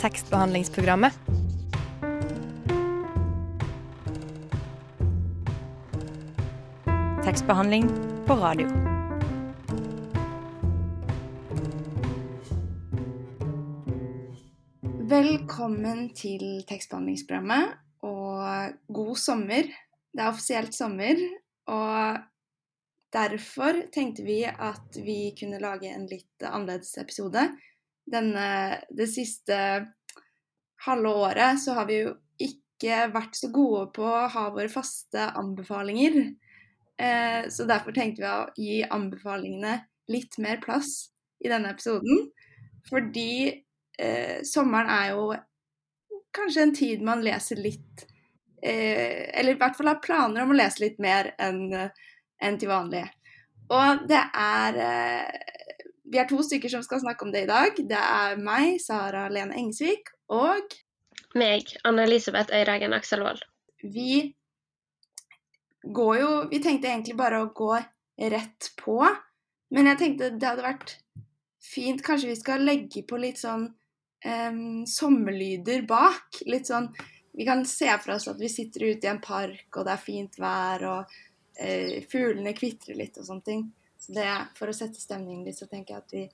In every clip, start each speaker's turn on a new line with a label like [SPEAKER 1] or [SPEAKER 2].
[SPEAKER 1] tekstbehandlingsprogrammet. Tekstbehandling på radio.
[SPEAKER 2] Velkommen til tekstbehandlingsprogrammet, og god sommer. Det er offisielt sommer, og derfor tenkte vi at vi kunne lage en litt annerledes episode. Denne, det siste halve året så har vi jo ikke vært så gode på å ha våre faste anbefalinger. Eh, så derfor tenkte vi å gi anbefalingene litt mer plass i denne episoden. Fordi eh, sommeren er jo kanskje en tid man leser litt eh, Eller i hvert fall har planer om å lese litt mer enn en til vanlig. Og det er eh, Vi er to stykker som skal snakke om det i dag. Det er meg, Sara Lene Engsvik, og
[SPEAKER 3] Meg, Anne-Elisabeth Øyregen Akselvold.
[SPEAKER 2] Vi går jo Vi tenkte egentlig bare å gå rett på, men jeg tenkte det hadde vært fint Kanskje vi skal legge på litt sånn um, sommerlyder bak. Litt sånn Vi kan se for oss at vi sitter ute i en park, og det er fint vær, og uh, fuglene kvitrer litt og sånne ting. Det, For å sette stemningen litt, så tenker jeg at vi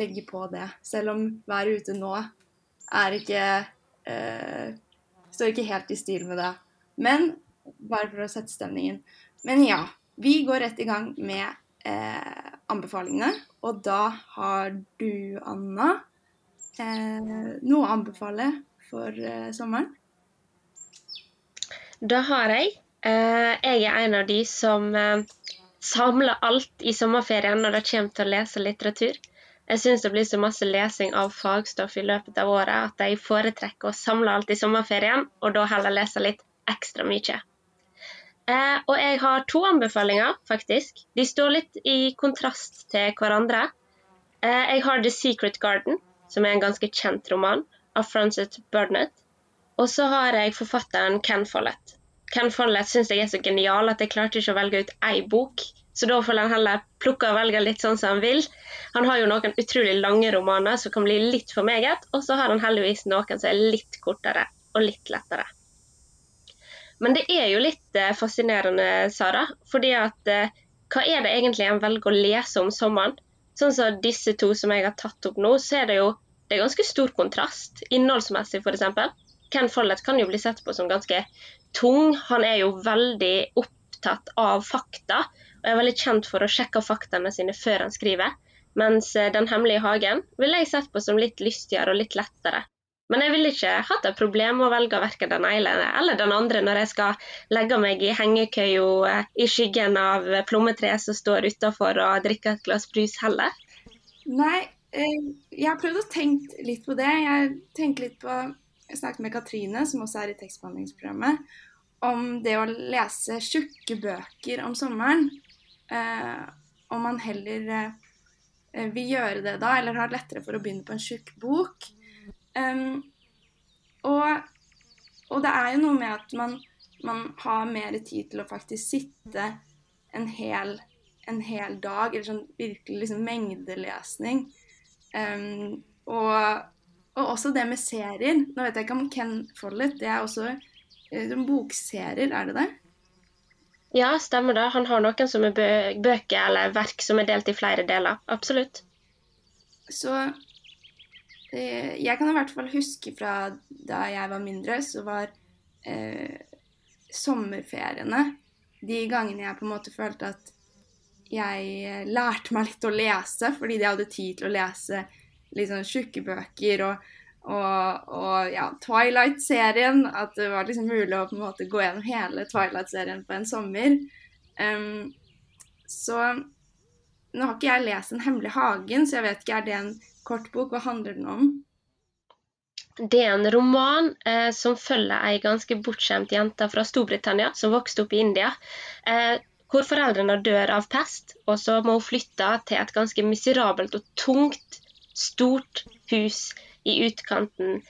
[SPEAKER 2] legger på det. Selv om været ute nå er ikke uh, Står ikke helt i stil med det. Men bare for å sette stemningen. Men ja, vi går rett i gang med eh, anbefalingene. Og da har du, Anna, eh, noe å anbefale for eh, sommeren?
[SPEAKER 3] Det har jeg. Eh, jeg er en av de som samler alt i sommerferien når det kommer til å lese litteratur. Jeg syns det blir så masse lesing av fagstoff i løpet av året at jeg foretrekker å samle alt i sommerferien, og da heller lese litt ekstra mye. Eh, og jeg har to anbefalinger, faktisk. De står litt i kontrast til hverandre. Eh, jeg har The Secret Garden, som er en ganske kjent roman, av Frances Burnett. Og så har jeg forfatteren Ken Follett. Ken Follett syns jeg er så genial at jeg klarte ikke å velge ut én bok. Så da får han heller plukke og velge litt sånn som han vil. Han har jo noen utrolig lange romaner som kan bli litt for meget, og så har han heldigvis noen som er litt kortere og litt lettere. Men det er jo litt eh, fascinerende, Sara. fordi at eh, hva er det egentlig en velger å lese om sommeren? Sånn som disse to som jeg har tatt opp nå, så er det jo det er ganske stor kontrast. Innholdsmessig, f.eks. Ken Follett kan jo bli sett på som ganske tung. Han er jo veldig opptatt av fakta, og er veldig kjent for å sjekke faktaene sine før han skriver. Mens eh, Den hemmelige hagen ville jeg sett på som litt lystigere og litt lettere. Men jeg ville ikke hatt et problem med å velge verken den ene eller den andre når jeg skal legge meg i hengekøya i skyggen av plommetreet som står utafor og drikke et glass brus heller.
[SPEAKER 2] Nei, jeg har prøvd å tenke litt på det. Jeg tenker litt på Jeg snakket med Katrine, som også er i tekstbehandlingsprogrammet, om det å lese tjukke bøker om sommeren. Eh, om man heller eh, vil gjøre det da, eller har lettere for å begynne på en tjukk bok. Um, og, og, det er jo noe med at man, man, har mer tid til å faktisk sitte en hel, en hel dag, eller sånn virkelig liksom mengdelesning. Um, og, og, også det med serier. Nå vet jeg ikke om Ken Follett Det er også uh, bokserier, er det det?
[SPEAKER 3] Ja, stemmer det. Han har noen som er bø bøker eller verk som er delt i flere deler. Absolutt.
[SPEAKER 2] Så Eh, jeg kan i hvert fall huske fra da jeg var mindre, så var eh, sommerferiene de gangene jeg på en måte følte at jeg eh, lærte meg litt å lese, fordi de hadde tid til å lese sånn tjukke bøker og, og, og ja, Twilight-serien. At det var liksom mulig å på en måte gå gjennom hele Twilight-serien på en sommer. Um, så nå har ikke jeg lest Den hemmelige hagen, så jeg vet ikke er det en kort bok? Hva handler den om?
[SPEAKER 3] Det er en roman eh, som følger ei ganske bortskjemt jente fra Storbritannia som vokste opp i India. Eh, hvor foreldrene dør av pest, og så må hun flytte til et ganske miserabelt og tungt, stort hus i utkanten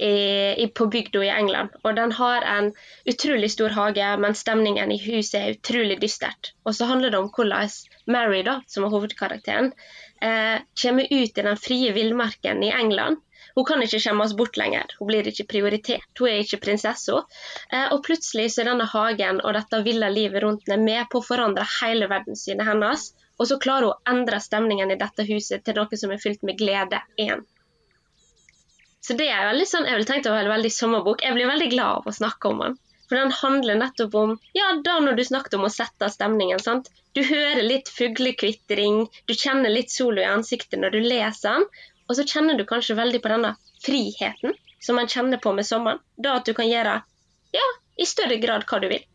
[SPEAKER 3] i, på bygda i England. Og den har en utrolig stor hage, men stemningen i huset er utrolig dystert. Og så handler det om hvordan Mary, da, som er hovedkarakteren, eh, kommer ut i den frie villmarken i England. Hun kan ikke skjemmes bort lenger. Hun blir ikke prioritert. Hun er ikke prinsessa. Eh, og plutselig så er denne hagen og dette ville livet rundt henne med på å forandre hele verdenssynet hennes. Og så klarer hun å endre stemningen i dette huset til noe som er fylt med glede igjen. Så det er veldig sånn, Jeg vil tenke var en veldig sommerbok. Jeg blir veldig glad av å snakke om den. For den handler nettopp om ja, da når du snakket om å sette stemningen. sant? Du hører litt fuglekvitring, du kjenner litt solo i ansiktet når du leser den. Og så kjenner du kanskje veldig på denne friheten som man kjenner på med sommeren. Da at du kan gjøre ja, i større grad hva du vil.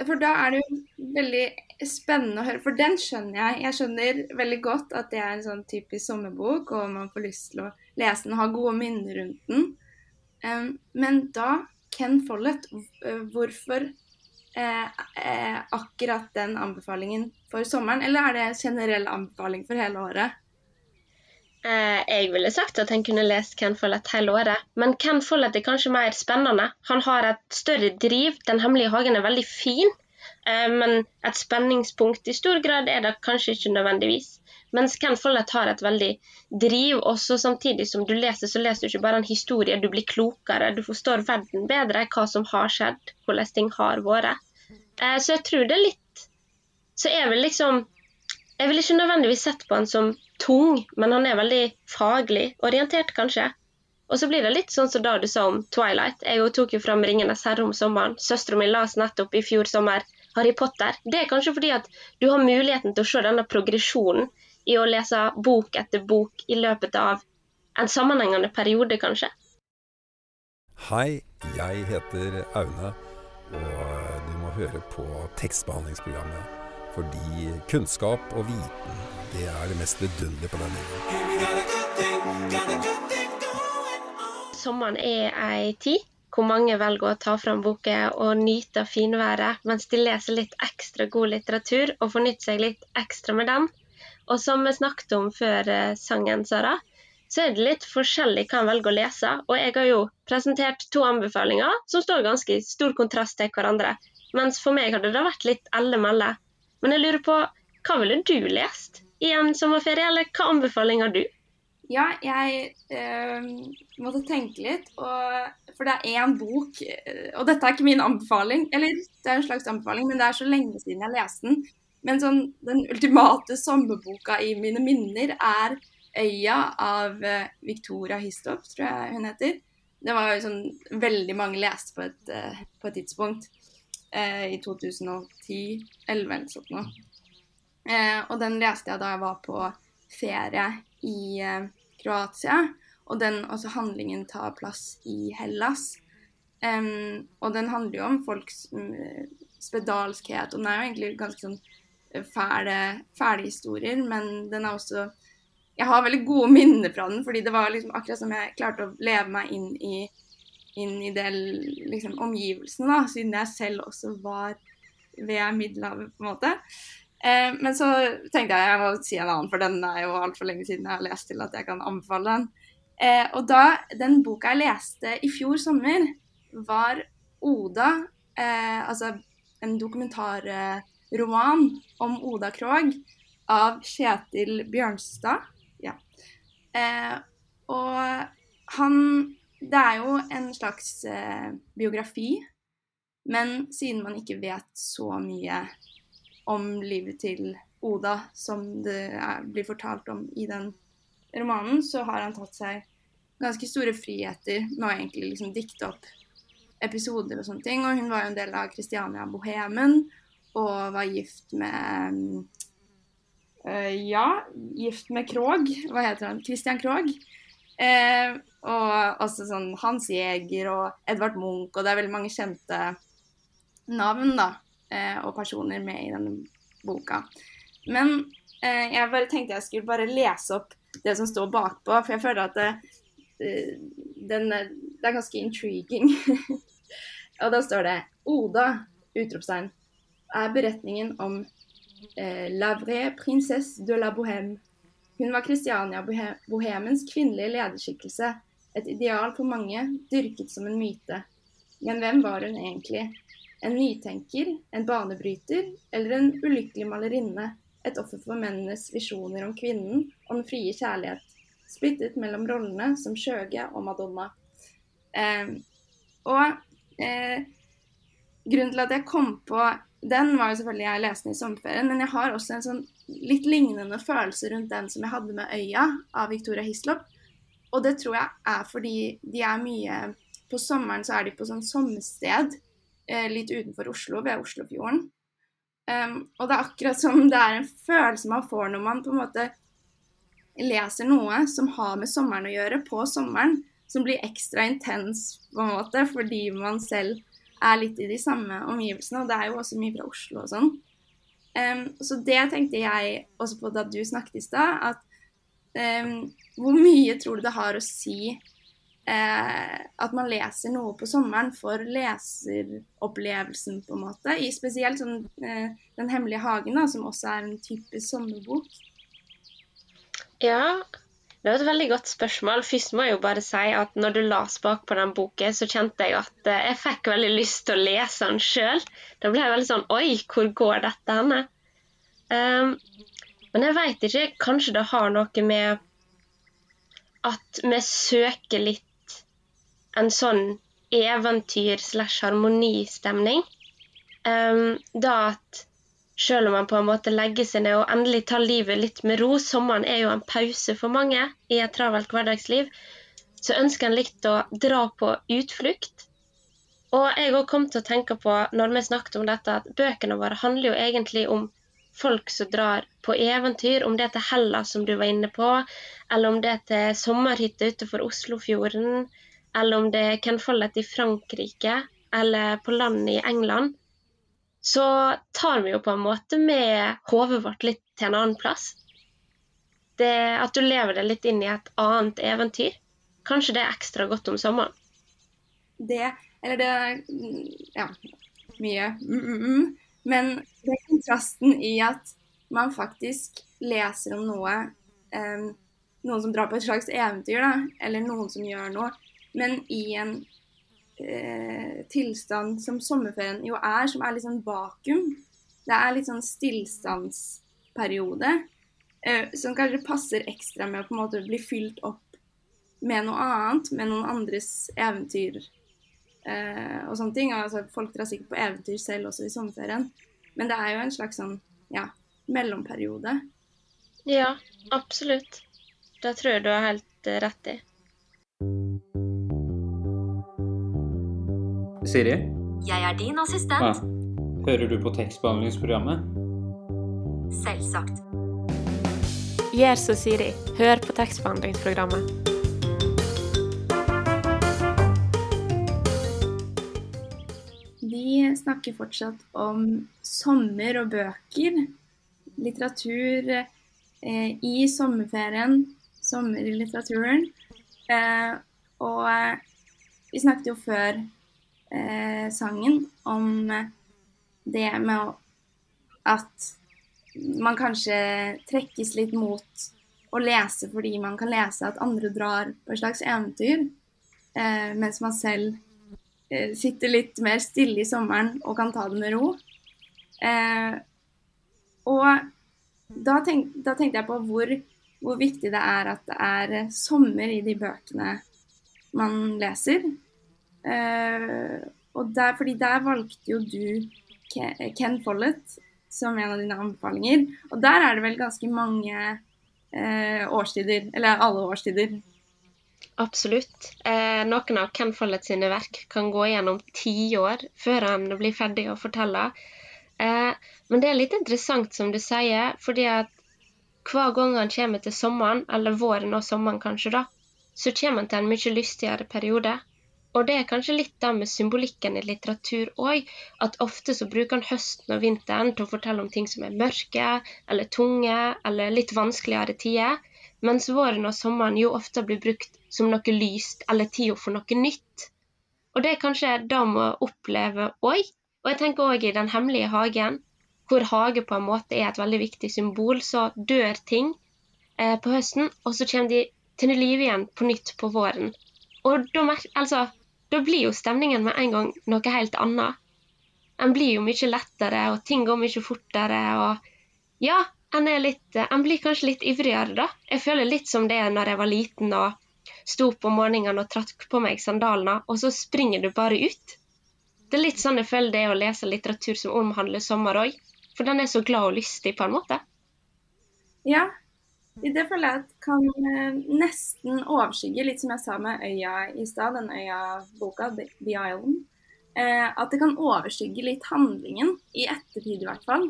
[SPEAKER 2] For da er det jo veldig spennende å høre, for den skjønner jeg. Jeg skjønner veldig godt at det er en sånn typisk sommerbok, og man får lyst til å lese den og ha gode minner rundt den. Um, men da, Ken Follett, hvorfor eh, eh, akkurat den anbefalingen for sommeren, eller er det en generell anbefaling for hele året?
[SPEAKER 3] Eh, jeg ville sagt at han kunne lest Ken Follett hele året, men Ken Follett er kanskje mer spennende. Han har et større driv. Den hemmelige hagen er veldig fin, eh, men et spenningspunkt i stor grad er det kanskje ikke nødvendigvis. Mens Ken Follett har et veldig driv, også samtidig som du leser, så leser du ikke bare en historie, du blir klokere, du forstår verden bedre, hva som har skjedd, hvordan ting har vært. Eh, så jeg tror det er litt Så jeg vil liksom Jeg vil ikke nødvendigvis sett på han som tung, men han er veldig faglig orientert, kanskje. Og så blir det litt sånn som da du sa om Twilight. Jeg tok jo fram 'Ringenes herre' om sommeren. Søstera mi las nettopp i fjor sommer Harry Potter. Det er kanskje fordi at du har muligheten til å se denne progresjonen i å lese bok etter bok i løpet av en sammenhengende periode, kanskje.
[SPEAKER 4] Hei, jeg heter Aune, og du må høre på tekstbehandlingsprogrammet fordi kunnskap og viten, det er det mest vidunderlige på denne jorden.
[SPEAKER 3] Sommeren er ei tid hvor mange velger å ta fram boka og nyte av finværet mens de leser litt ekstra god litteratur og fornytter seg litt ekstra med den. Og som vi snakket om før eh, sangen, Sara, så er det litt forskjellig hva en velger å lese. Og jeg har jo presentert to anbefalinger som står ganske i stor kontrast til hverandre. Mens for meg hadde det vært litt elle-melle. Men jeg lurer på, hva ville du lest i en sommerferie, eller hva anbefaling har du?
[SPEAKER 2] Ja, jeg øh, måtte tenke litt, og, for det er én bok eh, Og dette er ikke min anbefaling, eller det er en slags anbefaling, men det er så lenge siden jeg leste den. Men sånn, den ultimate sommerboka i mine minner er 'Øya' av uh, Victoria Histop, tror jeg hun heter. Det var jo sånn veldig mange leste på et, uh, på et tidspunkt eh, i 2010-2011 eller sånt noe. Eh, og den leste jeg da jeg var på ferie i eh, Kroatia. Og den også handlingen tar plass i Hellas. Um, og den handler jo om folks um, spedalskhet. Og den er jo egentlig ganske sånn eh, fæle, fæle historier, men den er også Jeg har veldig gode minner fra den, fordi det var liksom akkurat som jeg klarte å leve meg inn i inn i det liksom, omgivelsene, siden jeg selv også var ved Middelhavet, på en måte. Eh, men så tenkte jeg jeg må si en annen, for den er jo altfor lenge siden jeg har lest til at jeg kan anbefale den. Eh, og da, den boka jeg leste i fjor sommer, var Oda, eh, altså en dokumentarroman om Oda Krog av Kjetil Bjørnstad. Ja. Eh, og han det er jo en slags eh, biografi, men siden man ikke vet så mye om livet til Oda som det er, blir fortalt om i den romanen, så har han tatt seg ganske store friheter med å egentlig liksom dikte opp episoder og sånne ting. Og hun var jo en del av Christiania Bohemen og var gift med øh, Ja, gift med Krog. Hva heter han? Christian Krog. Eh, og også sånn Hans Jæger og Edvard Munch, og det er veldig mange kjente navn da, og personer med i denne boka. Men eh, jeg bare tenkte jeg skulle bare lese opp det som står bakpå, for jeg føler at det, eh, den, det er ganske intriguing. og da står det Oda, utropstegn, er beretningen om eh, La vraie prinsesse de la Bohème hun var Kristiania bohemens kvinnelige lederskikkelse, et ideal for mange, dyrket som en myte. Men hvem var hun egentlig? En nytenker, en banebryter eller en ulykkelig malerinne? Et offer for mennenes visjoner om kvinnen og den frie kjærlighet, splittet mellom rollene som Skjøge og Madonna. Eh, og eh, grunnen til at jeg kom på den, var jo selvfølgelig jeg leste den i sommerferien, men jeg har også en sånn litt lignende følelse rundt den som jeg hadde med 'Øya' av Victoria Hislop. Og det tror jeg er fordi de er mye På sommeren så er de på sånn sommersted litt utenfor Oslo, ved Oslofjorden. Um, og det er akkurat som det er en følelse man får når man på en måte leser noe som har med sommeren å gjøre, på sommeren, som blir ekstra intens på en måte, fordi man selv er litt i de samme omgivelsene. Og det er jo også mye fra Oslo og sånn. Um, så det tenkte jeg også på da du snakket i stad, at um, hvor mye tror du det har å si eh, at man leser noe på sommeren for leseropplevelsen, på en måte? I spesielt sånn, eh, Den hemmelige hagen, da, som også er en typisk sommerbok.
[SPEAKER 3] Ja, det var et veldig godt spørsmål. Først må jeg jo bare si at når du las bak på den boken, så kjente jeg at eh, jeg fikk veldig lyst til å lese den sjøl. Da ble jeg veldig sånn Oi, hvor går dette henne? Um, men jeg veit ikke. Kanskje det har noe med at vi søker litt en sånn eventyr slash harmonistemning. Um, da at selv om man på en måte legger seg ned og endelig tar livet litt med ro, sommeren er jo en pause for mange i et travelt hverdagsliv, så ønsker en litt å dra på utflukt. Og jeg òg kom til å tenke på, når vi snakket om dette, at bøkene våre handler jo egentlig om folk som drar på eventyr, om det er til Hellas, som du var inne på, eller om det er til sommerhytte utenfor Oslofjorden, eller om det er Ken Follett i Frankrike, eller på landet i England, så tar vi jo på en måte med hodet vårt litt til en annen plass. Det At du lever det litt inn i et annet eventyr. Kanskje det er ekstra godt om sommeren.
[SPEAKER 2] Det, eller det Ja, mye. Mm -mm. mm. Men det er kontrasten i at man faktisk leser om noe um, Noen som drar på et slags eventyr, da, eller noen som gjør noe, men i en eh, tilstand som sommerferien jo er, som er litt sånn vakuum. Det er litt sånn stillstandsperiode eh, som kanskje passer ekstra med å på en måte bli fylt opp med noe annet, med noen andres eventyr eh, og sånne ting. Altså, folk drar sikkert på eventyr selv også i sommerferien. Men det er jo en slags sånn ja, mellomperiode.
[SPEAKER 3] Ja, absolutt. Det tror jeg du har helt eh, rett i.
[SPEAKER 5] Siri?
[SPEAKER 6] Jeg er din assistent.
[SPEAKER 5] Ja. Hører du på tekstbehandlingsprogrammet?
[SPEAKER 6] Selvsagt.
[SPEAKER 1] Gjør som Siri. Hør på tekstbehandlingsprogrammet.
[SPEAKER 2] Vi snakker fortsatt om sommer og bøker. Litteratur eh, i sommerferien. Sommer i litteraturen. Eh, og vi snakket jo før eh, sangen om det med at man kanskje trekkes litt mot å lese fordi man kan lese at andre drar på et slags eventyr, eh, mens man selv Eh, sitter litt mer stille i sommeren og kan ta det med ro. Eh, og da, tenk, da, tenkte jeg på hvor, hvor, viktig det er at det er sommer i de bøkene man leser. Eh, og der, fordi der valgte jo du Ken Follett som en av dine anbefalinger. Og der er det vel ganske mange eh, årstider, eller alle årstider,
[SPEAKER 3] Absolutt. Eh, noen av Ken Follett sine verk kan gå gjennom tiår før han blir ferdig å fortelle. Eh, men det er litt interessant, som du sier, fordi at hver gang han kommer til sommeren, eller våren og sommeren kanskje, da, så kommer han til en mye lystigere periode. Og det er kanskje litt da med symbolikken i litteratur òg, at ofte så bruker han høsten og vinteren til å fortelle om ting som er mørke, eller tunge, eller litt vanskeligere tider mens våren og sommeren jo ofte blir brukt som noe lyst eller tida for noe nytt. Og det er kanskje det vi opplever òg. Og jeg tenker òg i Den hemmelige hagen, hvor hage på en måte er et veldig viktig symbol, så dør ting eh, på høsten, og så kommer de til live igjen på nytt på våren. Og da, altså, da blir jo stemningen med en gang noe helt annet. En blir jo mye lettere, og ting går mye fortere, og ja, en, litt, en blir kanskje litt ivrigere, da. Jeg føler litt som det når jeg var liten og sto om morgenen og trakk på meg sandalene, og så springer du bare ut. Det er litt sånn jeg føler det å lese litteratur som omhandler sommer òg. For den er så glad og lystig, på en måte.
[SPEAKER 2] Ja, det føler jeg at kan eh, nesten overskygge, litt som jeg sa med øya i stad, den øya-boka, The Island. Eh, at det kan overskygge litt handlingen, i ettertid i hvert fall.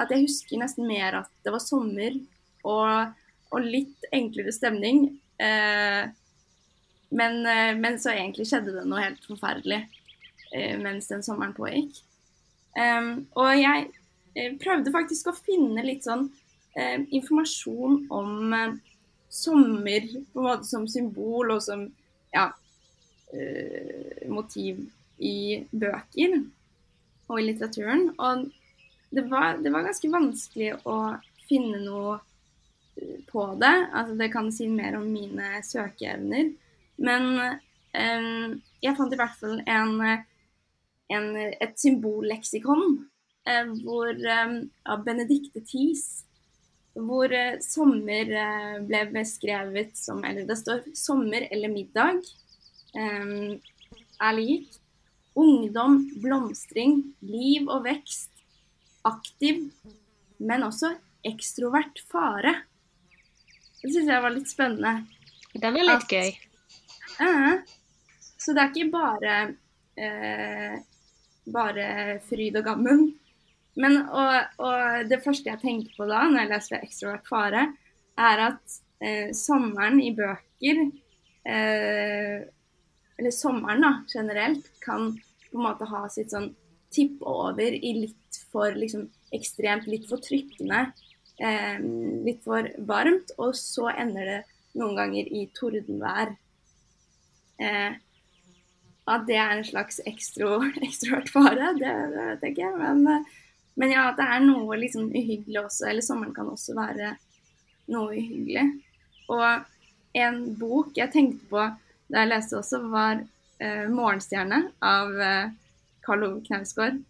[SPEAKER 2] At jeg husker nesten mer at det var sommer og, og litt enklere stemning. Eh, men, men, så egentlig skjedde det noe helt forferdelig mens den sommeren pågikk. Um, og jeg prøvde faktisk å finne litt sånn eh, informasjon om eh, sommer på en måte som symbol og som ja, eh, motiv i bøker og i litteraturen. Og det var, det var, ganske vanskelig å finne noe på det. Altså, det kan si mer om mine søkeevner. Men um, jeg fant i hvert fall en, en, et symbolleksikon uh, hvor, av Benedicte Thies hvor uh, sommer uh, ble beskrevet som Eller det står 'sommer eller middag' um, er lik. Ungdom, blomstring, liv og vekst. Aktiv, men også ekstrovert fare. Det syns jeg var litt spennende.
[SPEAKER 3] Den er litt At, gøy.
[SPEAKER 2] Uh, så det er ikke bare uh, bare fryd og gammen. Men og, og, det første jeg tenker på da, når jeg leser 'Ekstrovert fare', er at eh, sommeren i bøker, eller sommeren da, generelt, kan på en måte ha sitt sånn tipp over i litt for liksom, ekstremt, litt for trykkende, litt for varmt, og så ender det noen ganger i tordenvær eh, at det er en slags ekstro, ekstrovert fare, det, det, vet jeg ikke. Men, eh, men, ja, det er noe liksom uhyggelig også. Eller sommeren kan også være noe uhyggelig. Og en bok jeg tenkte på da jeg leste også, var eh, 'Morgenstjerne' av eh, Karl Ove Knausgård.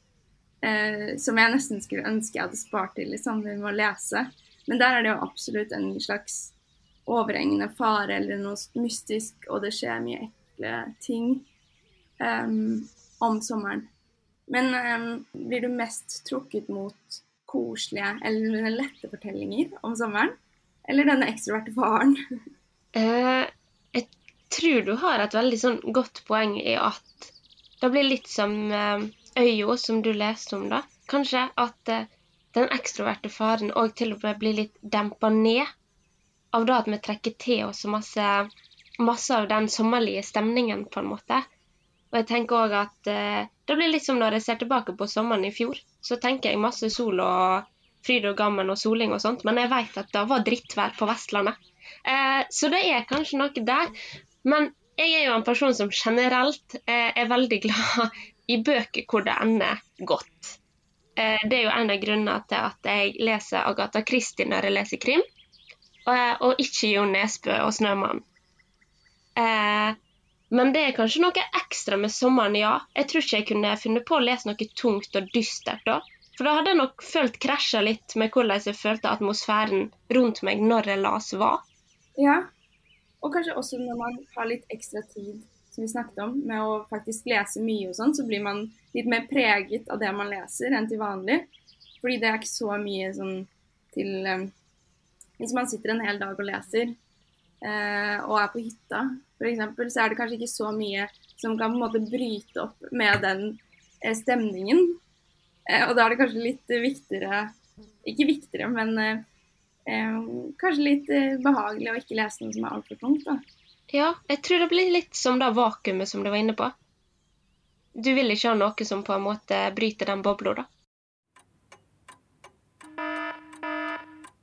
[SPEAKER 2] Eh, som jeg nesten skulle ønske jeg hadde spart til i sommer med å lese. Men der er det jo absolutt en slags overhengende fare eller noe mystisk, og det skjer mye ekle ting um, om sommeren. Men um, blir du mest trukket mot koselige eller lette fortellinger om sommeren? Eller denne ekstroverte faren?
[SPEAKER 3] uh, jeg tror du har et veldig sånn godt poeng i at det blir litt som uh, øya som du leste om, da. Kanskje at uh, den ekstroverte faren òg til og med blir litt dempa ned av det at vi trekker til oss masse masse av den sommerlige stemningen, på en måte. Og jeg tenker òg at eh, det blir litt som når jeg ser tilbake på sommeren i fjor. Så tenker jeg masse sol og fryd og gammen og soling og sånt, men jeg vet at det var drittvær på Vestlandet. Eh, så det er kanskje noe der. Men jeg er jo en person som generelt eh, er veldig glad i bøker hvor det ender godt. Eh, det er jo en av grunnene til at jeg leser Agatha Christie når jeg leser krim, og, og ikke Jo Nesbø og 'Snømannen'. Men det er kanskje noe ekstra med sommeren, ja. Jeg tror ikke jeg kunne funnet på å lese noe tungt og dystert da. For da hadde jeg nok følt krasja litt med hvordan jeg følte atmosfæren rundt meg når jeg las hva.
[SPEAKER 2] Ja, og kanskje også når man har litt ekstra tid, som vi snakket om, med å faktisk lese mye og sånn, så blir man litt mer preget av det man leser enn til vanlig. Fordi det er ikke så mye sånn til um, Hvis man sitter en hel dag og leser, og er på hytta, f.eks., så er det kanskje ikke så mye som kan på en måte bryte opp med den eh, stemningen. Eh, og da er det kanskje litt viktigere Ikke viktigere, men eh, eh, kanskje litt eh, behagelig å ikke lese noe som er altfor tungt. da.
[SPEAKER 3] Ja, jeg tror det blir litt som det vakuumet som du var inne på. Du vil ikke ha noe som på en måte bryter den bobla, da.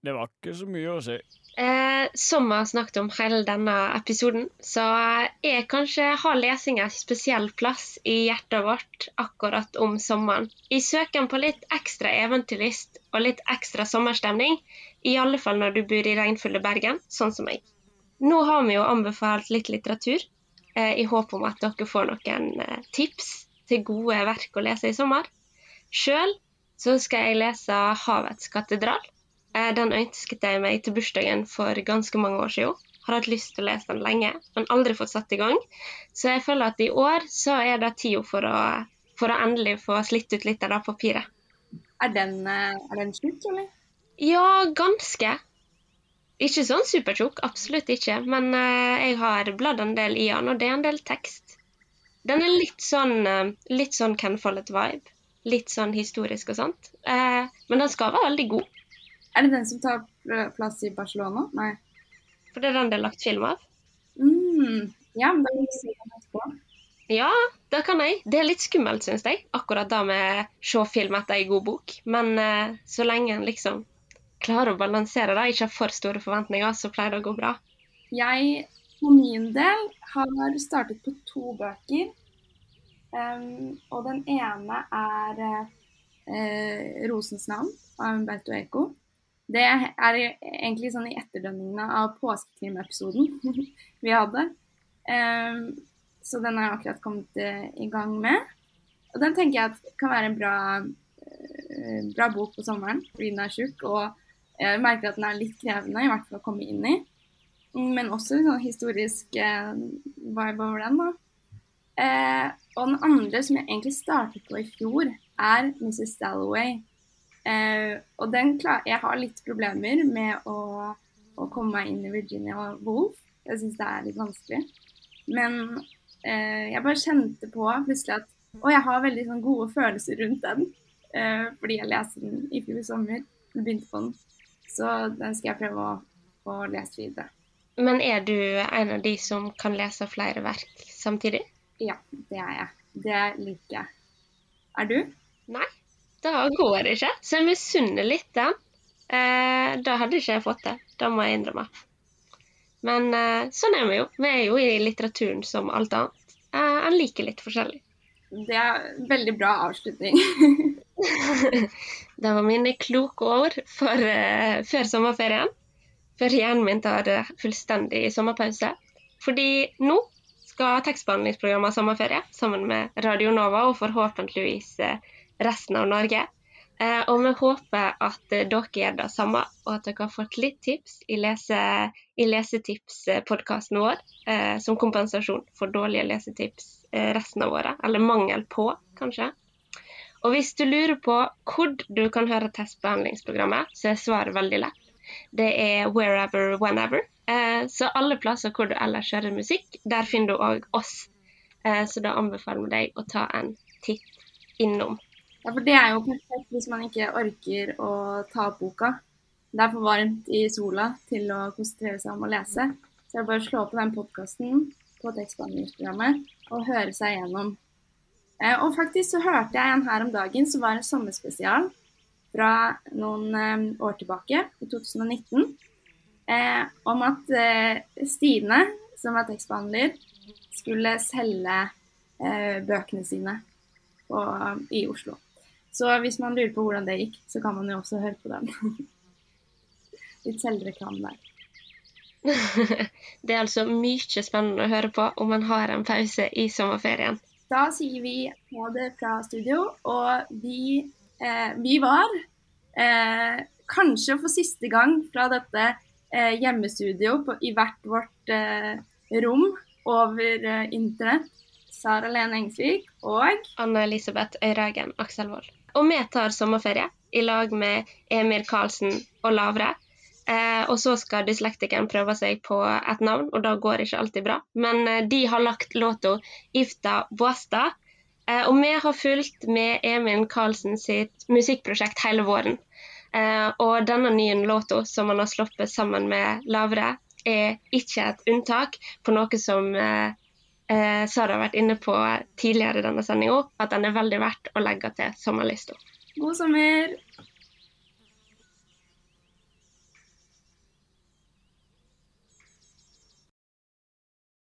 [SPEAKER 7] Det var ikke så mye å si.
[SPEAKER 3] Eh, som vi har snakket om hele denne episoden, så er kanskje har lesing en spesiell plass i hjertet vårt akkurat om sommeren. I søken på litt ekstra eventyrlyst og litt ekstra sommerstemning, i alle fall når du bor i regnfulle Bergen, sånn som meg. Nå har vi jo anbefalt litt litteratur, eh, i håp om at dere får noen eh, tips til gode verk å lese i sommer. Sjøl skal jeg lese 'Havets katedral'. Eh, Den ønsket jeg meg til bursdagen for ganske mange år siden. Har hatt lyst til å lese den lenge, men aldri fått satt i gang. Så jeg føler at i år så er det tida for for å endelig få slitt ut litt av det papiret.
[SPEAKER 2] Er den, eh, er den tjukk, eller?
[SPEAKER 3] Ja, ganske. Ikke sånn supertjukk, absolutt ikke. Men eh, jeg har bladd en del i den, og det er en del tekst. Den er litt sånn, litt sånn Ken Follett-vibe. Litt sånn historisk og sånt. Men den skal være veldig god.
[SPEAKER 2] Er det den som tar plass i Barcelona? Nei.
[SPEAKER 3] For det er den det er lagt film av.
[SPEAKER 2] Mm. Ja, men da vil jeg se den etterpå.
[SPEAKER 3] Ja, det kan jeg. Det er litt skummelt, syns jeg. Akkurat det med se film etter ei god bok. Men eh, så lenge en liksom klarer å balansere det, ikke har for store forventninger, så pleier det å gå bra.
[SPEAKER 2] Jeg for min del har startet på to bøker. Um, og den ene er uh, 'Rosens navn' av Umberto Eco. Det er egentlig sånn i etterdønningene av påskekrimepisoden vi hadde. Um, så den har jeg akkurat kommet eh, i gang med. Og den tenker jeg at kan være en bra, eh, bra bok på sommeren, fordi den er tjukk. Og jeg merker at den er litt krevende, i hvert fall å komme inn i. Men også en sånn historisk eh, vibe over den, da. Og den andre som jeg egentlig startet på i fjor, er Mrs. Dalloway. Eh, og den klar Jeg har litt problemer med å, å komme meg inn i Virginia Woolf. Jeg syns det er litt vanskelig. Men eh, jeg bare kjente på plutselig at Og jeg har veldig sånn, gode følelser rundt den. Eh, fordi jeg leste den i fjor sommer. Begynte på den. Så den skal jeg prøve å, å lese videre.
[SPEAKER 3] Men er du en av de som kan lese flere verk samtidig?
[SPEAKER 2] Ja, det er jeg. Det liker jeg. Er du?
[SPEAKER 3] Nei, det går ikke. Så jeg misunner litt den. Eh, da hadde ikke jeg fått det. Det må jeg innrømme. Men eh, sånn er vi jo. Vi er jo i litteraturen som alt annet. Eh, en liker litt forskjellig.
[SPEAKER 2] Det er veldig bra avslutning.
[SPEAKER 3] det var mine kloke ord for, eh, før sommerferien. Før hjernen min tar eh, fullstendig sommerpause. Fordi nå skal tekstbehandlingsprogrammet ha sommerferie sammen med Radio Nova og forhåpentligvis eh, resten av Norge. Eh, og vi håper at eh, dere gjør det samme, og at dere har fått litt tips i, lese, i Lesetipspodkasten vår eh, som kompensasjon for dårlige lesetips resten av året. Eller mangel på, kanskje. Og hvis du lurer på hvor du kan høre testbehandlingsprogrammet, så er svaret veldig lett. Det er wherever, whenever. Så alle plasser hvor du ellers hører musikk, der finner du òg oss. Så da anbefaler vi deg å ta en titt innom.
[SPEAKER 2] Ja, for det er jo perfekt hvis man ikke orker å ta opp boka. Det er for varmt i sola til å konsentrere seg om å lese. Så er bare å slå på den podkasten på tekstbehandlingsprogrammet og høre seg gjennom. Eh, og faktisk så hørte jeg en her om dagen som var en sommerspesial fra noen eh, år tilbake, i 2019, eh, om at Stine, som er tekstbehandler, skulle selge bøkene sine i Oslo. Så hvis man lurer på hvordan det gikk, så kan man jo også høre på den. Litt selvreklame der.
[SPEAKER 3] det er altså mye spennende å høre på om man har en pause i sommerferien.
[SPEAKER 2] Da sier vi ha det fra studio, og vi, eh, vi var eh, kanskje for siste gang fra dette eh, hjemmestudio på, i hvert vårt eh, rom over eh, internett. Sara Lene Engsvik og
[SPEAKER 3] Anne Elisabeth Øyragen Akselvold. Og vi tar sommerferie i lag med Emil Karlsen og Lavre. Eh, og så skal dyslektikeren prøve seg på et navn, og da går ikke alltid bra. Men eh, de har lagt låta 'Ifta Boasta'. Eh, og vi har fulgt med Emil Karlsen sitt musikkprosjekt hele våren. Eh, og denne nye låta som han har sluppet sammen med Lavre, er ikke et unntak på noe som eh, eh, Sara har vært inne på tidligere i denne sendinga, at den er veldig verdt å legge til sommerlista.
[SPEAKER 2] God sommer!